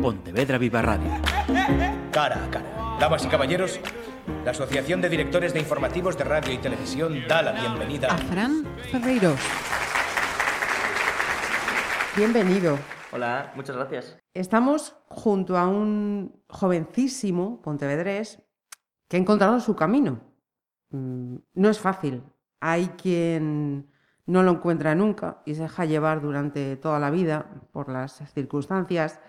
Pontevedra Viva Radio. Cara a cara. Damas y caballeros, la Asociación de Directores de Informativos de Radio y Televisión da la bienvenida a Fran Ferreiros. Bienvenido. Hola, muchas gracias. Estamos junto a un jovencísimo pontevedrés que ha encontrado su camino. Mm, no es fácil. Hay quien no lo encuentra nunca y se deja llevar durante toda la vida por las circunstancias.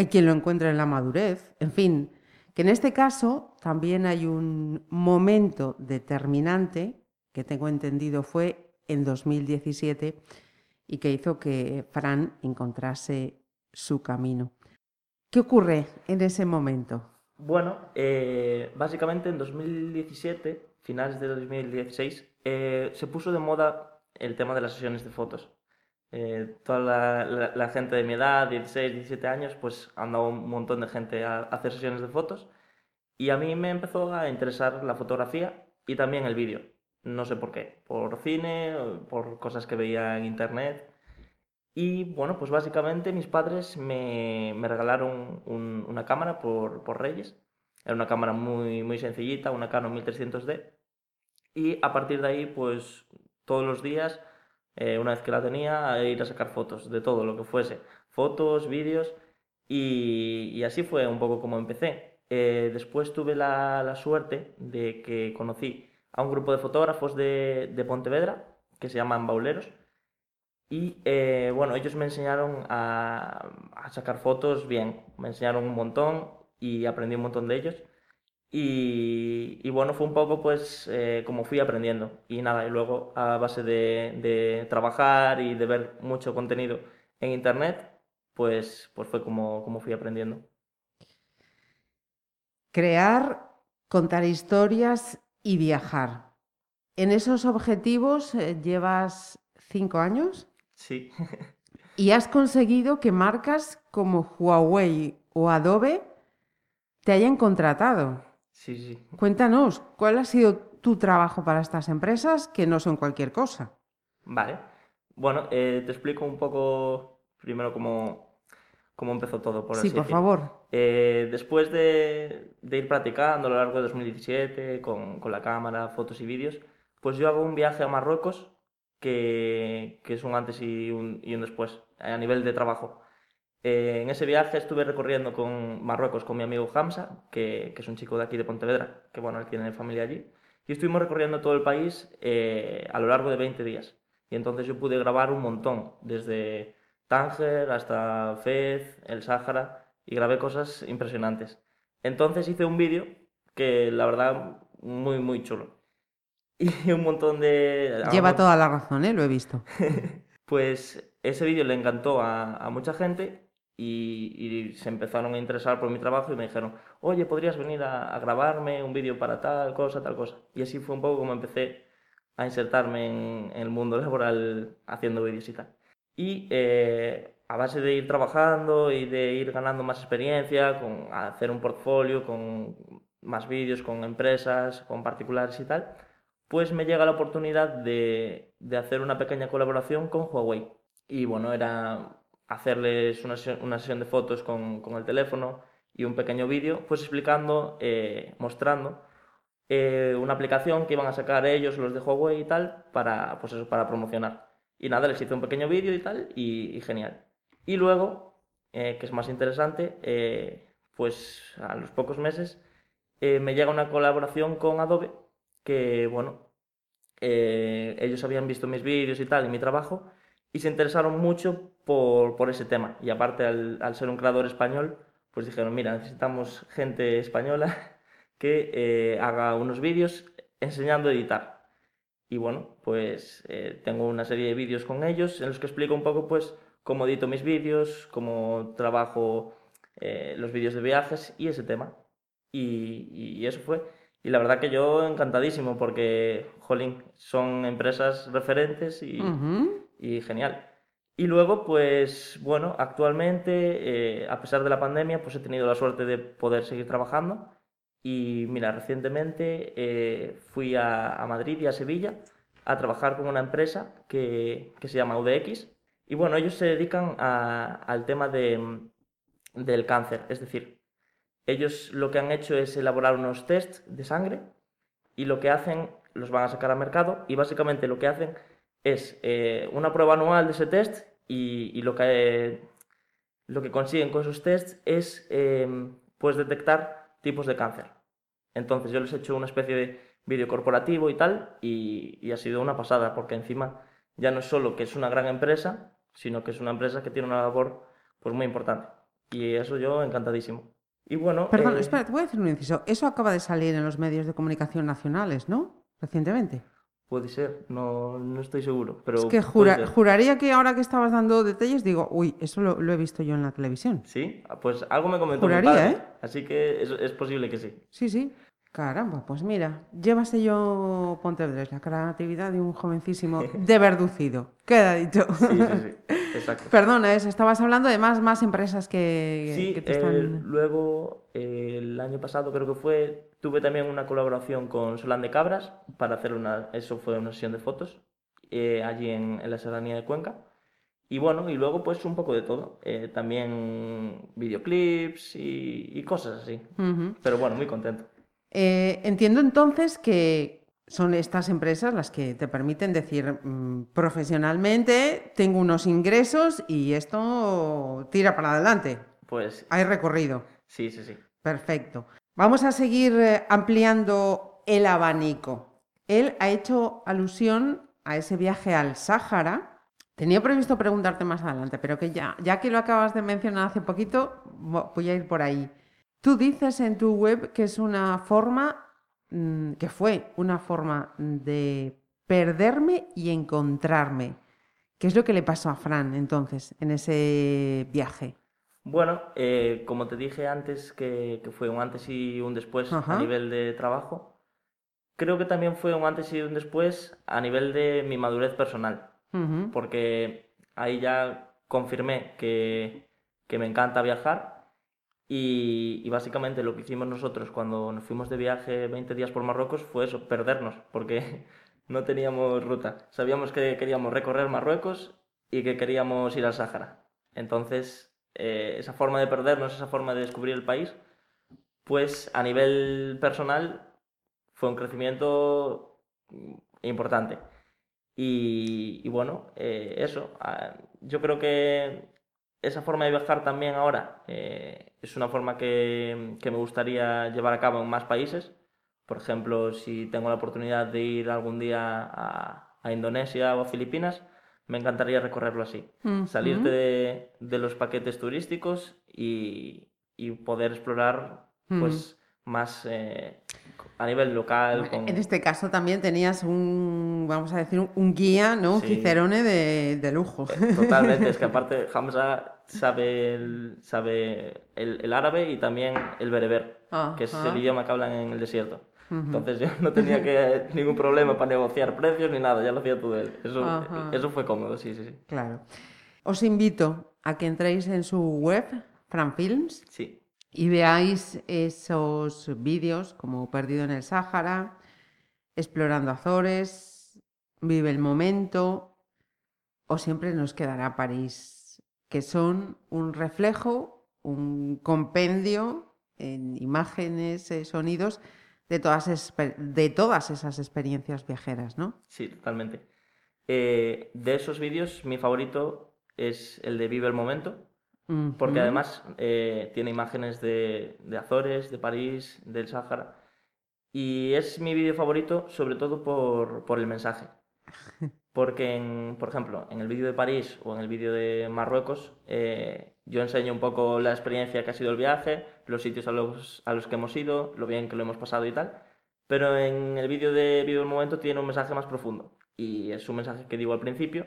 Hay quien lo encuentra en la madurez. En fin, que en este caso también hay un momento determinante que tengo entendido fue en 2017 y que hizo que Fran encontrase su camino. ¿Qué ocurre en ese momento? Bueno, eh, básicamente en 2017, finales de 2016, eh, se puso de moda el tema de las sesiones de fotos. Eh, toda la, gente de mi edad, 16, 17 años, pues andaba un montón de gente a, hacer sesiones de fotos y a mí me empezó a interesar la fotografía y también el vídeo. No sé por qué, por cine, por cosas que veía en internet. Y bueno, pues básicamente mis padres me, me regalaron una cámara por, por, Reyes. Era una cámara muy, muy sencillita, una Canon 1300D. Y a partir de ahí, pues todos los días eh, una vez que la tenía, a ir a sacar fotos de todo lo que fuese, fotos, vídeos, y, así fue un poco como empecé. Eh, después tuve la, suerte de que conocí a un grupo de fotógrafos de, de Pontevedra, que se llaman Bauleros, y eh, bueno, ellos me enseñaron a, a, sacar fotos bien, me enseñaron un montón y aprendí un montón de ellos. Y, bueno, fue un poco pues eh, como fui aprendiendo. Y nada, y luego a base de, trabajar y de ver mucho contenido en internet, pues, pues fue como, como fui aprendiendo. Crear, contar historias y viajar. ¿En esos objetivos eh, llevas cinco años? Sí. y has conseguido que marcas como Huawei o Adobe te hayan contratado. Sí, sí. Cuéntanos, ¿cuál ha sido tu trabajo para estas empresas que no son cualquier cosa? Vale. Bueno, eh, te explico un poco primero cómo, cómo empezó todo, por sí, por favor. Eh, después de, ir practicando a lo largo de 2017 con, con, la cámara, fotos y vídeos, pues yo hago un viaje a Marruecos que, que es un antes y un, y un después a nivel de trabajo. Eh, en ese viaje estuve recorriendo con Marruecos con mi amigo Hamza, que, es un chico de aquí de Pontevedra, que bueno, él tiene familia allí. Y estuvimos recorriendo todo el país eh, a lo largo de 20 días. Y entonces yo pude grabar un montón, desde Tánger hasta Fez, el Sáhara, y grabé cosas impresionantes. Entonces hice un vídeo que la verdad muy, muy chulo. Y un montón de... Lleva toda la razón, ¿eh? Lo he visto. pues ese vídeo le encantó a, a mucha gente y, se empezaron a interesar por mi trabajo y me dijeron, oye, ¿podrías venir a, grabarme un vídeo para tal cosa, tal cosa? Y así fue un poco como empecé a insertarme en, el mundo laboral haciendo vídeos y tal. Y eh, a base de ir trabajando y de ir ganando más experiencia, con hacer un portfolio, con más vídeos, con empresas, con particulares y tal, pues me llega la oportunidad de, de hacer una pequeña colaboración con Huawei. Y bueno, era hacerles una, una sesión de fotos con, con, el teléfono y un pequeño vídeo, pues explicando, eh, mostrando eh, una aplicación que iban a sacar ellos, los de Huawei y tal, para, pues eso, para promocionar. Y nada, les hice un pequeño vídeo y tal, y, genial. Y luego, eh, que es más interesante, pues a los pocos meses me llega una colaboración con Adobe, que bueno, ellos habían visto mis vídeos y tal, y mi trabajo, y se interesaron mucho por, por ese tema. Y aparte, al, al, ser un creador español, pues dijeron, mira, necesitamos gente española que eh, haga unos vídeos enseñando a editar. Y bueno, pues eh, tengo una serie de vídeos con ellos en los que explico un poco pues cómo edito mis vídeos, cómo trabajo eh, los vídeos de viajes y ese tema. Y, y, eso fue. Y la verdad que yo encantadísimo porque, jolín, son empresas referentes y, y genial. Y luego, pues bueno, actualmente, eh, a pesar de la pandemia, pues he tenido la suerte de poder seguir trabajando. Y mira, recientemente eh, fui a, Madrid y a Sevilla a trabajar con una empresa que, que se llama UDX. Y bueno, ellos se dedican a, al tema de, del cáncer. Es decir, ellos lo que han hecho es elaborar unos tests de sangre y lo que hacen, los van a sacar al mercado y básicamente lo que hacen es eh, una prueba anual de ese test y, y lo, que, lo que consiguen con esos tests es em, pues detectar tipos de cáncer. Entonces yo les he hecho una especie de vídeo corporativo y tal y, y ha sido una pasada porque encima ya no es solo que es una gran empresa, sino que es una empresa que tiene una labor pues muy importante. Y eso yo encantadísimo. Y bueno... Perdón, eh, espera, te voy a decir un inciso. Eso acaba de salir en los medios de comunicación nacionales, ¿no? Recientemente. Puede ser, no, no estoy seguro. Pero Es que jura- juraría que ahora que estabas dando detalles, digo, uy, eso lo, lo he visto yo en la televisión. Sí, Ah, pues algo me comentó mi Juraría, padre, ¿eh? Así que es, es posible que sí. Sí, sí. Caramba, pues mira, llévase yo Pontevedra, la creatividad de un jovencísimo de verducido. Queda dicho. Sí, sí, sí. Exacto. Perdona, es, estabas hablando de más, más empresas que, Sí, que te eh, están... luego eh, el año pasado creo que fue, tuve también una colaboración con Solán de Cabras para hacer una, eso fue una sesión de fotos eh, allí en, en la serranía de Cuenca. Y bueno, y luego pues un poco de todo, eh, también videoclips y, y cosas así. Pero bueno, muy contento. Eh, entiendo entonces que son estas empresas las que te permiten decir mm, profesionalmente tengo unos ingresos y esto tira para adelante. Pues Hay recorrido. sí, sí, sí. Perfecto. Vamos a seguir eh, ampliando el abanico. Él ha hecho alusión a ese viaje al Sáhara. Tenía previsto preguntarte más adelante, pero que ya, ya que lo acabas de mencionar hace poquito, vo- voy a ir por ahí. Tú dices en tu web que es una forma, que fue una forma de perderme y encontrarme. ¿Qué es lo que le pasó a Fran entonces en ese viaje? Bueno, eh, como te dije antes, que, que fue un antes y un después Ajá. a nivel de trabajo, creo que también fue un antes y un después a nivel de mi madurez personal, porque ahí ya confirmé que, que me encanta viajar y, básicamente lo que hicimos nosotros cuando nos fuimos de viaje 20 días por Marruecos fue eso, perdernos, porque no teníamos ruta. Sabíamos que queríamos recorrer Marruecos y que queríamos ir al Sáhara. Entonces, eh, esa forma de perdernos, esa forma de descubrir el país, pues a nivel personal fue un crecimiento importante. Y, y bueno, eh, eso, ah, yo creo que esa forma de viajar también ahora eh, es una forma que, que me gustaría llevar a cabo en más países. Por ejemplo, si tengo la oportunidad de ir algún día a, a Indonesia o a Filipinas, me encantaría recorrerlo así. Salirte Ujú. de, de los paquetes turísticos y, y poder explorar pues más eh, a nivel local. con- En este caso también tenías un, vamos a decir, un, guía, ¿no? Un Sí. cicerone de, de lujo. Eh, Totalmente, es que aparte Hamza sabe el, sabe el, el árabe y también el bereber, que es el idioma que hablan en el desierto. Entonces yo no tenía que, ningún problema para negociar precios ni nada, ya lo hacía todo él. Eso, Ajá. eso fue cómodo, sí, sí, sí. Claro. Os invito a que entréis en su web, Franfilms, Sí, y veáis esos vídeos como Perdido en el Sáhara, Explorando Azores, Vive el Momento, o siempre nos quedará París, que son un reflejo, un compendio en imágenes, eh, sonidos de todas, de todas esas experiencias viajeras, ¿no? sí, totalmente. Eh, de esos vídeos, mi favorito es el de Vive el Momento, porque Ujú. además eh, tiene imágenes de, de Azores, de París, del Sáhara. Y es mi vídeo favorito sobre todo por, por el mensaje. Porque, en, por ejemplo, en el vídeo de París o en el vídeo de Marruecos, eh, yo enseño un poco la experiencia que ha sido el viaje, los sitios a los, a los que hemos ido, lo bien que lo hemos pasado y tal. Pero en el vídeo de Vivo el Momento tiene un mensaje más profundo. Y es un mensaje que digo al principio.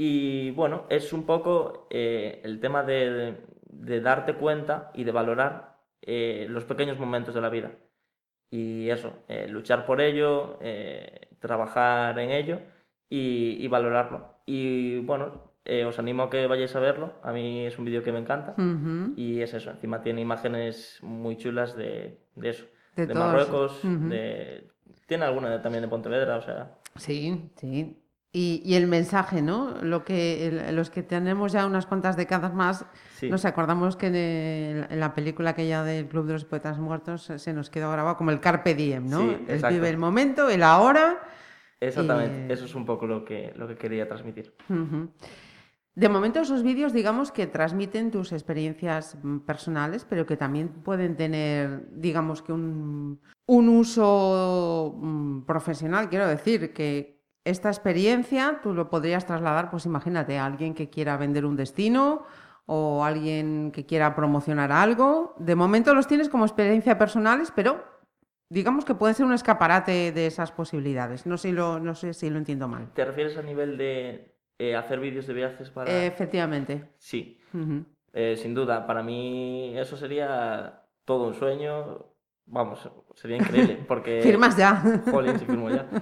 Y bueno, es un poco eh, el tema de, de darte cuenta y de valorar eh, los pequeños momentos de la vida. Y eso, eh, luchar por ello, trabajar en ello y, y valorarlo. Y bueno, eh, os animo a que vayáis a verlo. A mí es un vídeo que me encanta. Y es eso, encima tiene imágenes muy chulas de, de eso. De. Marruecos, de... tiene alguna de- también de Pontevedra, o sea, Sí, sí. Y, y el mensaje, ¿no? Lo que, el- los que tenemos ya unas cuantas décadas más, Sí. nos acordamos que en, el- en la película aquella del Club de los Poetas Muertos se nos quedó grabado como el Carpe Diem, ¿no? Sí, el vive el momento, el ahora. Exactamente, Y- eso es un poco lo que, lo que quería transmitir. De momento esos vídeos, digamos que transmiten tus experiencias mm, personales, pero que también pueden tener, digamos que un, un uso mm, profesional. Quiero decir que esta experiencia tú lo podrías trasladar, pues imagínate, a alguien que quiera vender un destino o alguien que quiera promocionar algo. De momento los tienes como experiencia personales, pero digamos que pueden ser un escaparate de esas posibilidades. No sé, si lo, no sé si lo entiendo mal. ¿Te refieres a nivel de eh, hacer vídeos de viajes para...? Efectivamente. Sí, eh, sin duda. Para mí eso sería todo un sueño. Vamos, sería increíble porque... Firmas ya. Jolín, si firmo ya.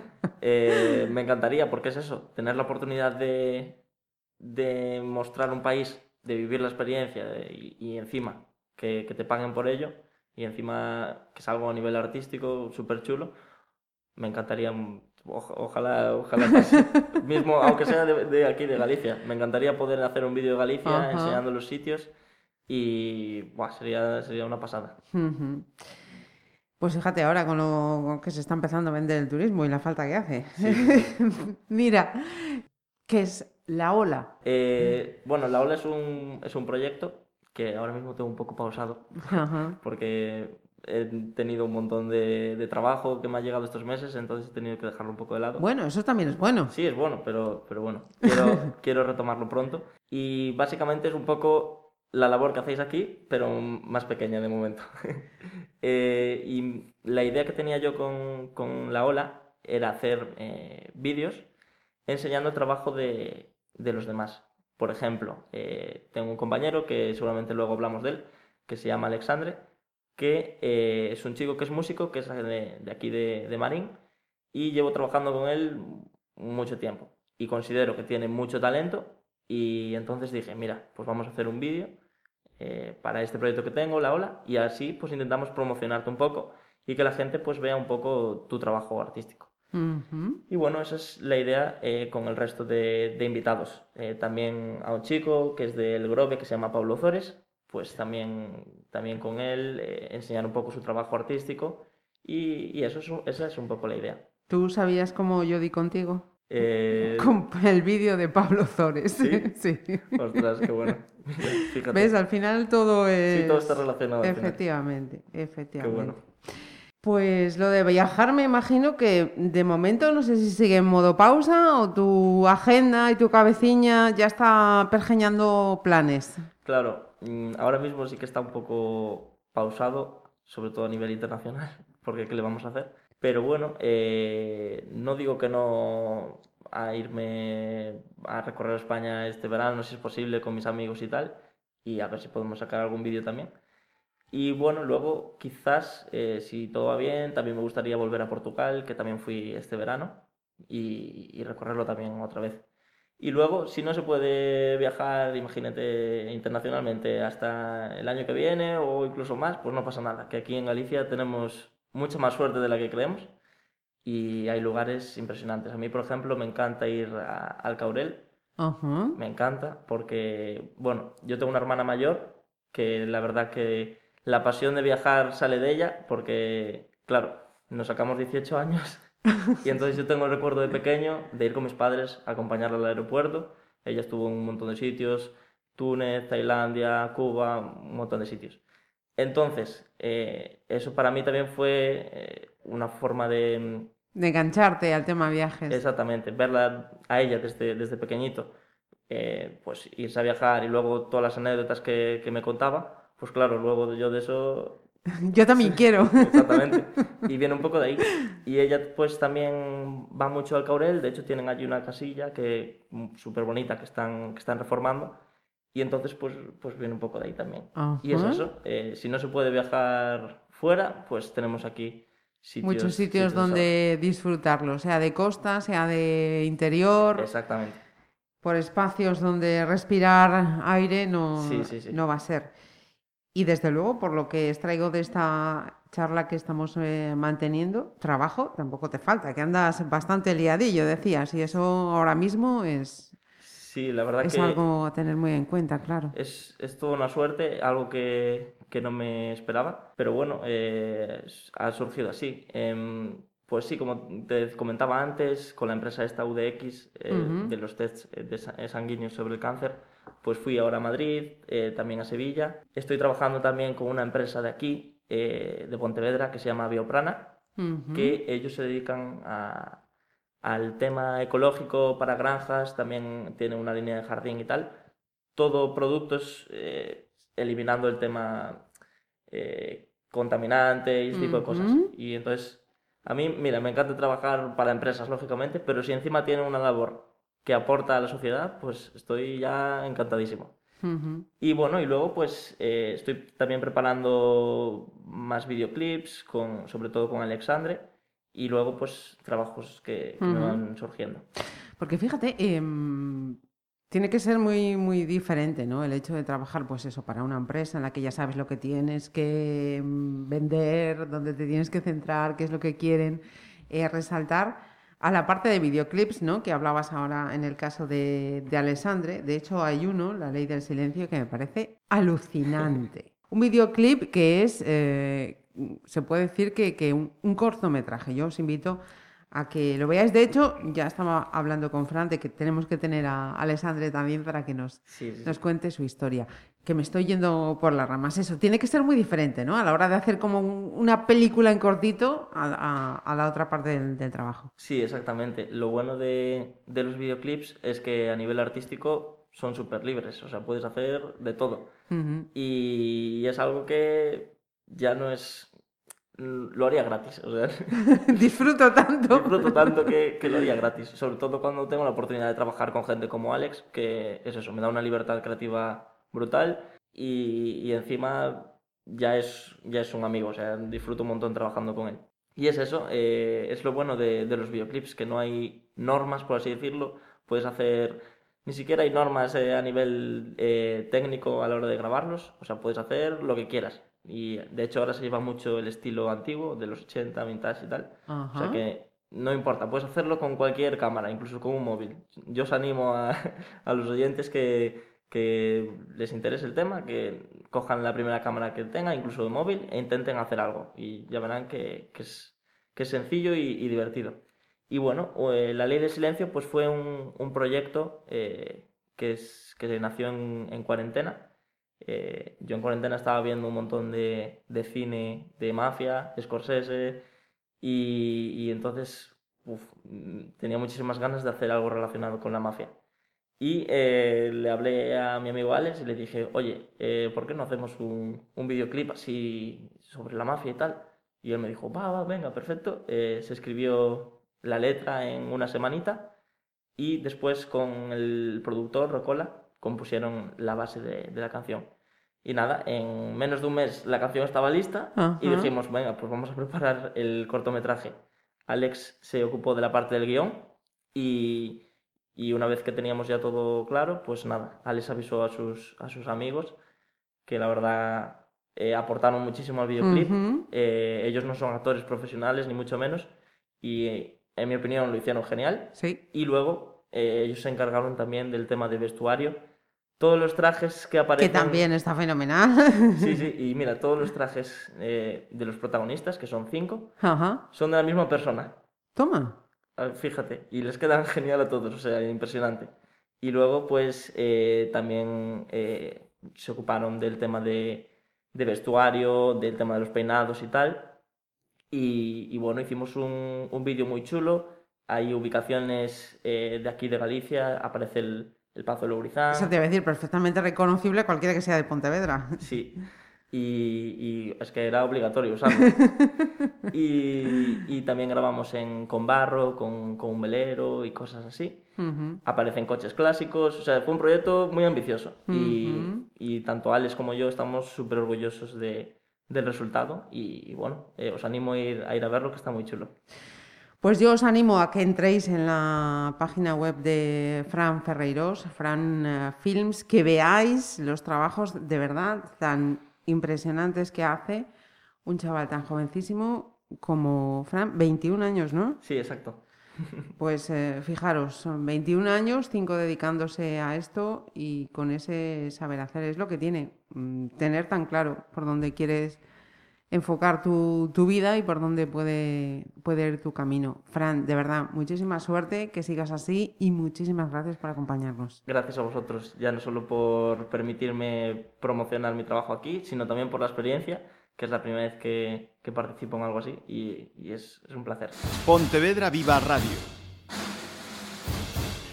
Eh, me encantaría, porque es eso, tener la oportunidad de, de mostrar un país, de vivir la experiencia de- y, y encima que, que te paguen por ello y encima que es algo a nivel artístico súper chulo. Me encantaría, oja- ojalá, ojalá pase. mismo, aunque sea de, de aquí, de Galicia. Me encantaría poder hacer un vídeo de Galicia Ajá. enseñando los sitios y buah, sería, sería una pasada. Ujú. Pues fíjate ahora con lo que se está empezando a vender el turismo y la falta que hace. Mira, ¿qué es la ola? Eh, bueno, La Ola es un, es un proyecto que ahora mismo tengo un poco pausado Ajá. porque he tenido un montón de, de trabajo que me ha llegado estos meses, entonces he tenido que dejarlo un poco de lado. Bueno, eso también es bueno. Sí, es bueno, pero, pero bueno, quiero, quiero retomarlo pronto. Y básicamente es un poco la labor que hacéis aquí, pero más pequeña de momento. Eh, y la idea que tenía yo con, con la ola era hacer eh, vídeos enseñando el trabajo de, de los demás. Por ejemplo, eh, tengo un compañero que seguramente luego hablamos de él, que se llama Alexandre, que eh, es un chico que es músico, que es de, de aquí de, de Marín, y llevo trabajando con él mucho tiempo. Y considero que tiene mucho talento, y entonces dije, mira, pues vamos a hacer un vídeo eh, para este proyecto que tengo, La Ola, y así pues intentamos promocionarte un poco y que la gente pues vea un poco tu trabajo artístico. Y bueno, esa es la idea eh, con el resto de, de invitados. Eh, también a un chico que es del Grove, que se llama Pablo Zores, pues también, también con él enseñar un poco su trabajo artístico y, y eso es, esa es un poco la idea. ¿Tú sabías cómo yo di contigo? Eh, Con el vídeo de Pablo Zores. ¿Sí? Sí. Ostras, qué bueno. Fíjate. ¿Ves? Al final todo es... Sí, todo está relacionado. final. Efectivamente, Qué efectivamente. bueno. Pues lo de viajar me imagino que de momento no sé si sigue en modo pausa o tu agenda y tu cabeciña ya está pergeñando planes. Claro, mm, ahora mismo sí que está un poco pausado, sobre todo a nivel internacional, porque ¿qué le vamos a hacer? Pero bueno, eh, no digo que no a irme a recorrer España este verano, si es posible, con mis amigos y tal, y a ver si podemos sacar algún vídeo también. Y bueno, luego quizás, eh, si todo va bien, también me gustaría volver a Portugal, que también fui este verano, y, y recorrerlo también otra vez. Y luego, si no se puede viajar, imagínate, internacionalmente hasta el año que viene o incluso más, pues no pasa nada. Que aquí en Galicia tenemos mucha más suerte de la que creemos y hay lugares impresionantes. A mí, por ejemplo, me encanta ir a- al Caurel, me encanta porque, bueno, yo tengo una hermana mayor que la verdad que la pasión de viajar sale de ella porque, claro, nos sacamos 18 años y entonces yo tengo el recuerdo de pequeño de ir con mis padres a acompañarla al aeropuerto. Ella estuvo en un montón de sitios, Túnez, Tailandia, Cuba, un montón de sitios. Entonces, eh, eso para mí también fue eh, una forma de, De engancharte al tema viajes. Exactamente, verla a ella desde, desde pequeñito, eh, pues irse a viajar y luego todas las anécdotas que, que me contaba, pues claro, luego yo de eso, Yo también quiero. exactamente, y viene un poco de ahí. Y ella pues también va mucho al Caurel, de hecho tienen allí una casilla que súper bonita que están, que están reformando, y entonces pues, pues viene un poco de ahí también. Y es eso, eh, si no se puede viajar fuera, pues tenemos aquí sitios. Muchos sitios de donde disfrutarlo, sea de costa, sea de interior. Exactamente. por espacios donde respirar aire no, Sí, sí, sí. no va a ser. Y desde luego, por lo que extraigo de esta charla que estamos eh, manteniendo, trabajo tampoco te falta, que andas bastante liadillo, decías, y eso ahora mismo es, Sí, la verdad es que algo a tener muy en cuenta, claro. es, es toda una suerte, algo que, que no me esperaba, pero bueno, eh, ha surgido así. Em, pues sí, como te comentaba antes, con la empresa esta UDX eh, Ujú. de los tests eh, de eh, sanguíneos sobre el cáncer, pues fui ahora a Madrid, eh, también a Sevilla. Estoy trabajando también con una empresa de aquí, eh, de Pontevedra, que se llama Bioprana, Ujú. que ellos se dedican a- al tema ecológico para granjas, también tienen una línea de jardín y tal. Todo productos eh, eliminando el tema eh, contaminante y ese tipo de cosas. Y entonces, a mí, mira, me encanta trabajar para empresas, lógicamente, pero si encima tienen una labor que aporta a la sociedad, pues estoy ya encantadísimo. Y bueno, y luego pues eh, estoy también preparando más videoclips, con, sobre todo con Alexandre, y luego pues trabajos que, que me Ujú. van surgiendo. Porque fíjate, em, tiene que ser muy, muy diferente, ¿no? El hecho de trabajar, pues eso, para una empresa en la que ya sabes lo que tienes que em, vender, dónde te tienes que centrar, qué es lo que quieren eh, resaltar, a la parte de videoclips, ¿no? Que hablabas ahora en el caso de, de Alessandre. De hecho, hay uno, La Ley del Silencio, que me parece alucinante. Un videoclip que es, eh, se puede decir que, que un, un cortometraje. Yo os invito a que lo veáis. De hecho, ya estaba hablando con Fran de que tenemos que tener a Alessandre también para que nos, Sí, sí, sí. nos cuente su historia. Que me estoy yendo por las ramas. Eso, tiene que ser muy diferente, ¿no? A la hora de hacer como un- una película en cortito a, a- a la otra parte del, del trabajo. Sí, exactamente. Lo bueno de, de los videoclips es que a nivel artístico son súper libres, o sea, puedes hacer de todo. Y es algo que ya no es... Lo haría gratis, o sea, Disfruto tanto. disfruto tanto que, que lo haría gratis, sobre todo cuando tengo la oportunidad de trabajar con gente como Alex, que es eso, me da una libertad creativa brutal y, y encima ya es, ya es un amigo, o sea, disfruto un montón trabajando con él. Y es eso, eh, es lo bueno de, de los videoclips, que no hay normas, por así decirlo, puedes hacer, ni siquiera hay normas eh, a nivel eh, técnico a la hora de grabarlos, o sea, puedes hacer lo que quieras. Y de hecho ahora se lleva mucho el estilo antiguo, de los 80, vintage y tal. O sea Ajá. que no importa, puedes hacerlo con cualquier cámara, incluso con un móvil. Yo os animo a, a los oyentes que, que les interese el tema, que cojan la primera cámara que tengan, incluso de móvil, e intenten hacer algo. Y ya verán que, que es, que es sencillo y, y divertido. Y bueno, eh, La Ley del Silencio pues fue un, un proyecto eh, que, es, que nació en, en cuarentena. Eh, yo en cuarentena estaba viendo un montón de, de cine de mafia, Scorsese, y, entonces tenía muchísimas ganas de hacer algo relacionado con la mafia. Y eh, le hablé a mi amigo Alex y le dije, oye, eh, ¿por qué no hacemos un, un videoclip así sobre la mafia y tal? Y él me dijo, va, va, venga, perfecto. Eh, se escribió la letra en una semanita y después con el productor Rocola compusieron la base de, de la canción. Y nada, en menos de un mes la canción estaba lista y dijimos, venga, pues vamos a preparar el cortometraje. Alex se ocupó de la parte del guion y, y una vez que teníamos ya todo claro, pues nada, Alex avisó a sus, a sus amigos que la verdad eh, aportaron muchísimo al videoclip. Ujú. Eh, ellos no son actores profesionales, ni mucho menos, y en mi opinión lo hicieron genial. Sí. Y luego eh, ellos se encargaron también del tema de vestuario. Todos los trajes que Que aparecen... también está fenomenal. Sí, sí, y mira, todos los trajes eh, de los protagonistas, que son cinco, Ajá. son de la misma persona. Toma. Ah, Fíjate, y les quedan genial a todos, o sea, impresionante. Y luego, pues, eh, también eh, se ocuparon del tema de, de vestuario, del tema de los peinados y tal. Y, y bueno, hicimos un, un vídeo muy chulo. Hay ubicaciones eh, de aquí de Galicia, aparece el, el Pazo de Lourizán. Eso te iba a decir, perfectamente reconocible cualquiera que sea de Pontevedra. Sí, y, y es que era obligatorio usarlo. Y, y también grabamos en, con barro, con, con un velero y cosas así. Aparecen coches clásicos, o sea, fue un proyecto muy ambicioso. Y, tanto Alex como yo estamos súper orgullosos de, del resultado. Y, bueno, eh, os animo a ir, a ir a verlo, que está muy chulo. Pues yo os animo a que entréis en la página web de Fran Ferreiros, Fran eh, Films, que veáis los trabajos de verdad tan impresionantes que hace un chaval tan jovencísimo como Fran, 21 años, ¿no? Sí, exacto. Pues eh, fijaros, son 21 años, 5 dedicándose a esto y con ese saber hacer es lo que tiene, mm, tener tan claro por dónde quieres enfocar tu, tu vida y por dónde puede, puede ir tu camino. Fran, de verdad, muchísima suerte, que sigas así y muchísimas gracias por acompañarnos. Gracias a vosotros, ya no solo por permitirme promocionar mi trabajo aquí, sino también por la experiencia, que es la primera vez que, que participo en algo así y, y es, es un placer. Pontevedra Viva Radio.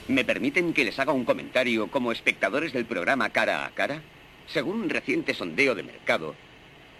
¿Me permiten que les haga un comentario como espectadores del programa Cara a Cara? Según un reciente sondeo de mercado,